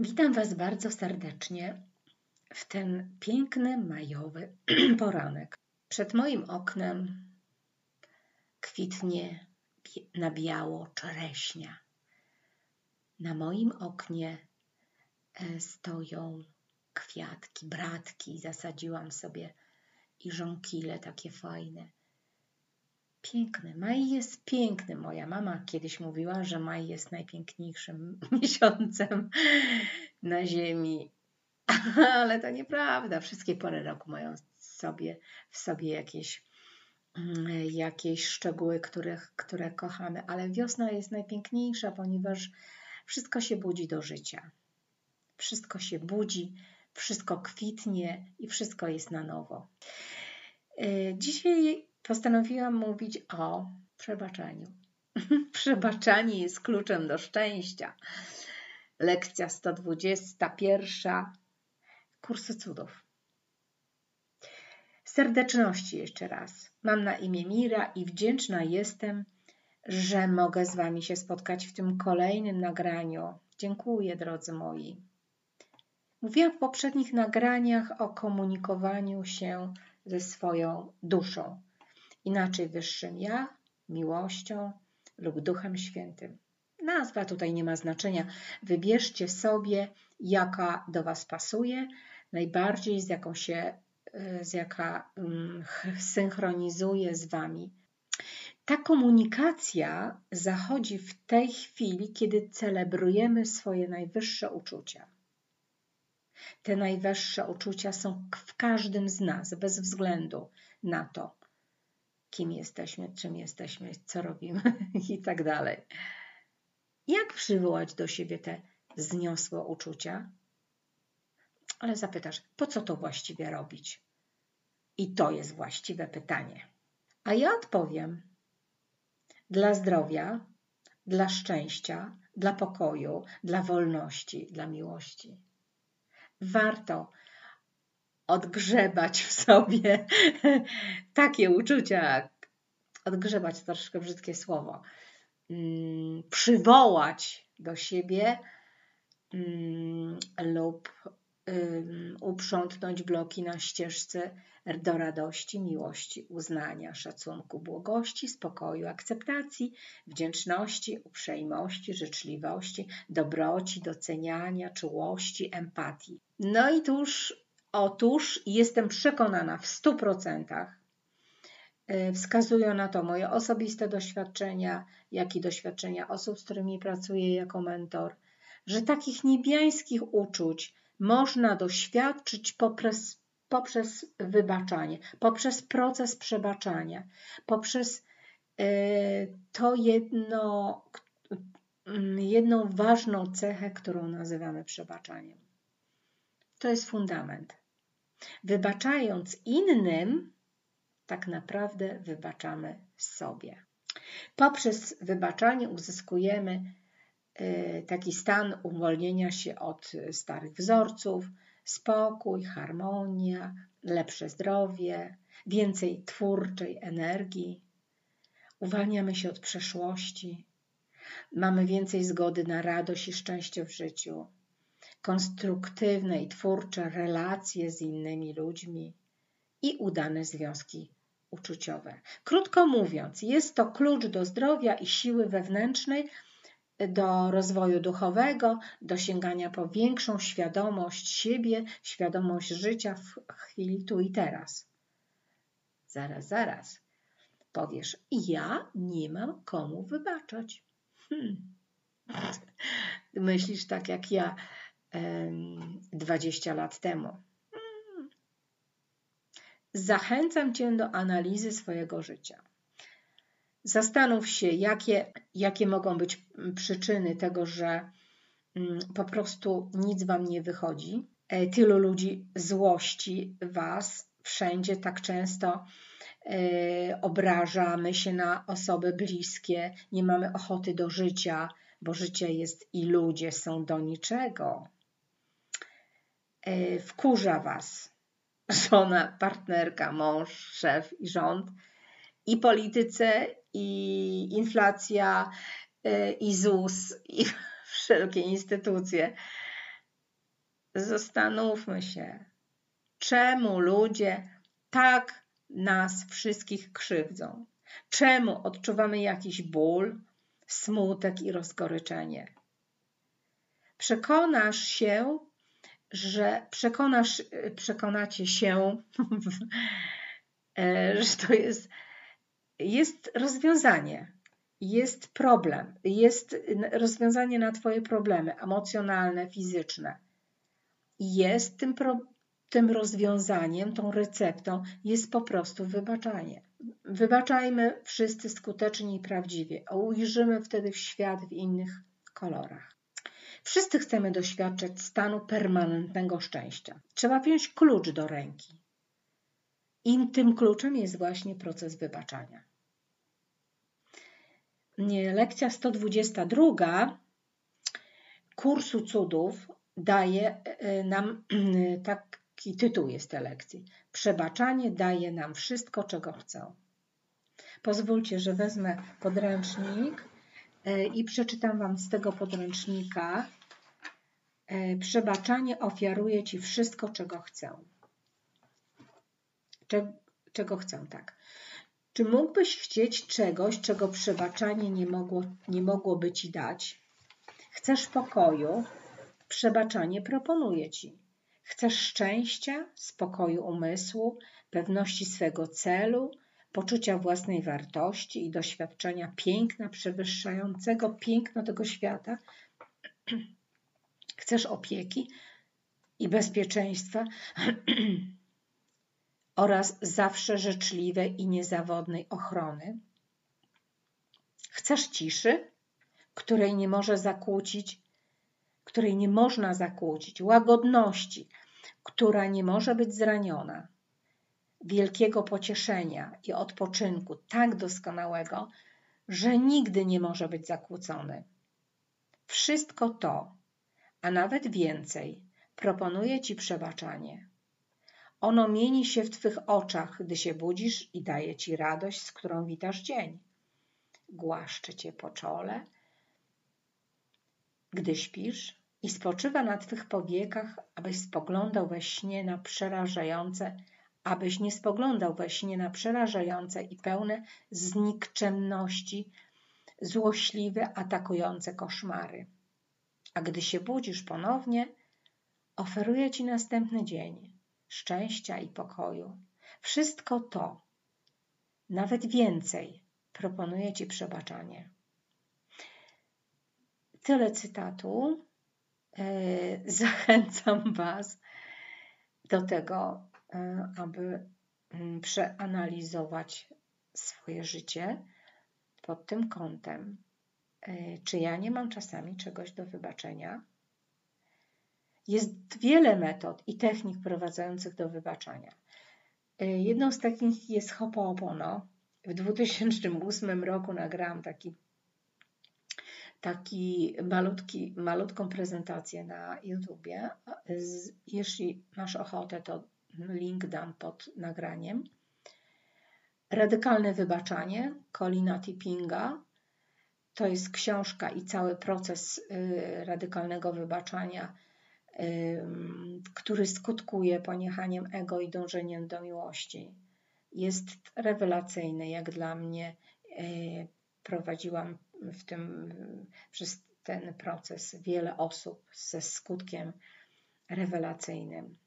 Witam Was bardzo serdecznie w ten piękny majowy poranek. Przed moim oknem kwitnie na biało czereśnia. Na moim oknie e, stoją kwiatki, bratki. Zasadziłam sobie i żonkile takie fajne. Piękny. Maj jest piękny. Moja mama kiedyś mówiła, że maj jest najpiękniejszym miesiącem na ziemi. Ale to nieprawda. Wszystkie pory roku mają sobie, w sobie jakieś, mm, jakieś szczegóły, których, które kochamy. Ale wiosna jest najpiękniejsza, ponieważ wszystko się budzi do życia. Wszystko się budzi, wszystko kwitnie i wszystko jest na nowo. Y, dzisiaj postanowiłam mówić o przebaczeniu. Przebaczanie jest kluczem do szczęścia. Lekcja 121 kursu cudów. Serdeczności jeszcze raz. Mam na imię Mira i wdzięczna jestem, że mogę z Wami się spotkać w tym kolejnym nagraniu. Dziękuję, drodzy moi. Mówiłam w poprzednich nagraniach o komunikowaniu się ze swoją duszą, inaczej wyższym ja, miłością lub Duchem Świętym. Nazwa tutaj nie ma znaczenia. Wybierzcie sobie, jaka do Was pasuje, najbardziej z jaką się, e, z jaka um, synchronizuje z Wami. Ta komunikacja zachodzi w tej chwili, kiedy celebrujemy swoje najwyższe uczucia. Te najwyższe uczucia są w każdym z nas, bez względu na to, kim jesteśmy, czym jesteśmy, co robimy i tak dalej. Jak przywołać do siebie te zniosłe uczucia? Ale zapytasz, po co to właściwie robić? I to jest właściwe pytanie. A ja odpowiem: dla zdrowia, dla szczęścia, dla pokoju, dla wolności, dla miłości warto odgrzebać w sobie takie uczucia, odgrzebać troszkę brzydkie słowo, mm, przywołać do siebie mm, lub uprzątnąć bloki na ścieżce do radości, miłości, uznania, szacunku, błogości, spokoju, akceptacji, wdzięczności, uprzejmości, życzliwości, dobroci, doceniania, czułości, empatii. No i tuż, otóż jestem przekonana w stu procentach, y, wskazują na to moje osobiste doświadczenia, jak i doświadczenia osób, z którymi pracuję jako mentor, że takich niebiańskich uczuć można doświadczyć poprzez, poprzez wybaczanie, poprzez proces przebaczania, poprzez e, to jedno, jedną ważną cechę, którą nazywamy przebaczaniem. To jest fundament. Wybaczając innym, tak naprawdę wybaczamy sobie. Poprzez wybaczanie uzyskujemy Y, taki stan uwolnienia się od starych wzorców, spokój, harmonia, lepsze zdrowie, więcej twórczej energii. Uwalniamy się od przeszłości, mamy więcej zgody na radość i szczęście w życiu, konstruktywne i twórcze relacje z innymi ludźmi i udane związki uczuciowe. Krótko mówiąc, jest to klucz do zdrowia i siły wewnętrznej, do rozwoju duchowego, do sięgania po większą świadomość siebie, świadomość życia w chwili tu i teraz. Zaraz, zaraz. Powiesz, ja nie mam komu wybaczać. Hmm. Myślisz tak jak ja dwadzieścia lat temu. Zachęcam Cię do analizy swojego życia. Zastanów się, jakie, jakie mogą być przyczyny tego, że mm, po prostu nic wam nie wychodzi. E, tylu ludzi złości was wszędzie tak często e, obrażamy się na osoby bliskie, nie mamy ochoty do życia, bo życie jest i ludzie są do niczego. E, wkurza was żona, partnerka, mąż, szef i rząd i polityce, i inflacja, y, i ZUS, i wszelkie instytucje. zastanówmy się, czemu ludzie tak nas wszystkich krzywdzą. Czemu odczuwamy jakiś ból, smutek i rozgoryczenie? Przekonasz się, że przekonasz, przekonacie się, e, że to jest, jest rozwiązanie, jest problem, jest rozwiązanie na Twoje problemy emocjonalne, fizyczne. Jest tym, pro, tym rozwiązaniem, tą receptą jest po prostu wybaczanie. Wybaczajmy wszyscy skutecznie i prawdziwie, a ujrzymy wtedy świat w innych kolorach. Wszyscy chcemy doświadczać stanu permanentnego szczęścia. Trzeba wziąć klucz do ręki. I tym kluczem jest właśnie proces wybaczania. Lekcja 122 kursu cudów daje e, nam taki tytuł jest tej lekcji. Przebaczanie daje nam wszystko, czego chcą. Pozwólcie, że wezmę podręcznik e, i przeczytam Wam z tego podręcznika. E, przebaczanie ofiaruje Ci wszystko, czego chcę. Czego chcę, tak. Czy mógłbyś chcieć czegoś, czego przebaczanie nie, mogło, nie mogłoby Ci dać? Chcesz pokoju? Przebaczanie proponuje Ci. Chcesz szczęścia, spokoju umysłu, pewności swego celu, poczucia własnej wartości i doświadczenia piękna przewyższającego piękno tego świata? Chcesz opieki i bezpieczeństwa oraz zawsze życzliwej i niezawodnej ochrony? Chcesz ciszy, której nie może zakłócić, której nie można zakłócić, łagodności, która nie może być zraniona, wielkiego pocieszenia i odpoczynku tak doskonałego, że nigdy nie może być zakłócony. Wszystko to, a nawet więcej, proponuje Ci przebaczanie. Ono mieni się w Twych oczach, gdy się budzisz i daje Ci radość, z którą witasz dzień. Głaszcze Cię po czole, gdy śpisz i spoczywa na Twych powiekach, abyś spoglądał we śnie na przerażające, abyś nie spoglądał we śnie na przerażające i pełne znikczemności, złośliwe, atakujące koszmary. A gdy się budzisz ponownie, oferuje Ci następny dzień szczęścia i pokoju. Wszystko to, nawet więcej, proponuje Ci przebaczanie. Tyle cytatu. E, zachęcam Was do tego, aby mm, przeanalizować swoje życie pod tym kątem. E, czy ja nie mam czasami czegoś do wybaczenia? Jest wiele metod i technik prowadzących do wybaczania. Jedną z takich jest Hopo'opono. W 2008 roku nagrałam taki taki malutki, malutką prezentację na YouTubie. Jeśli masz ochotę, to link dam pod nagraniem. Radykalne wybaczanie Colina Tippinga. To jest książka i cały proces y, radykalnego wybaczania, który skutkuje poniechaniem ego i dążeniem do miłości. Jest rewelacyjny, jak dla mnie. Y, prowadziłam w tym, przez ten proces wiele osób ze skutkiem rewelacyjnym.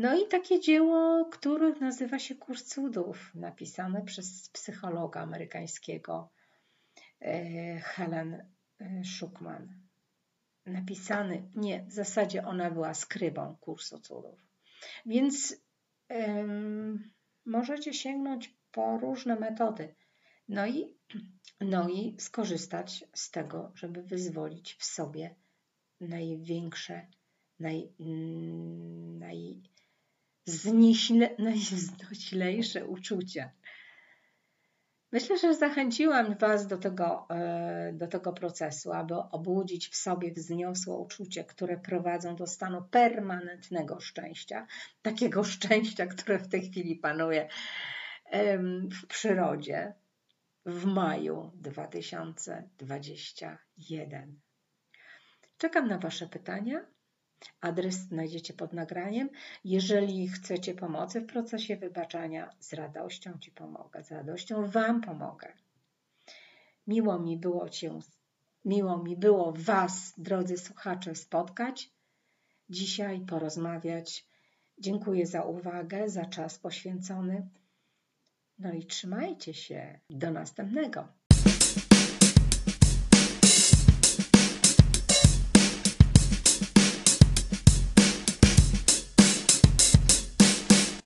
No i takie dzieło, które nazywa się Kurs Cudów, napisane przez psychologa amerykańskiego e, Helen e, Schuckman. Napisany, nie, w zasadzie ona była skrybą Kursu Cudów. Więc um, możecie sięgnąć po różne metody. No i no i skorzystać z tego, żeby wyzwolić w sobie największe, naj, naj, najwznoślejsze uczucia. Myślę, że zachęciłam Was do tego, e, do tego procesu, aby obudzić w sobie wzniosłe uczucie, które prowadzą do stanu permanentnego szczęścia, takiego szczęścia, które w tej chwili panuje w przyrodzie, w maju 2021. Czekam na Wasze pytania Adres znajdziecie pod nagraniem. Jeżeli chcecie pomocy w procesie wybaczania, z radością Ci pomogę, z radością Wam pomogę. Miło mi było Cię, miło mi było Was, drodzy słuchacze, spotkać, dzisiaj porozmawiać. Dziękuję za uwagę, za czas poświęcony. No i trzymajcie się. Do następnego.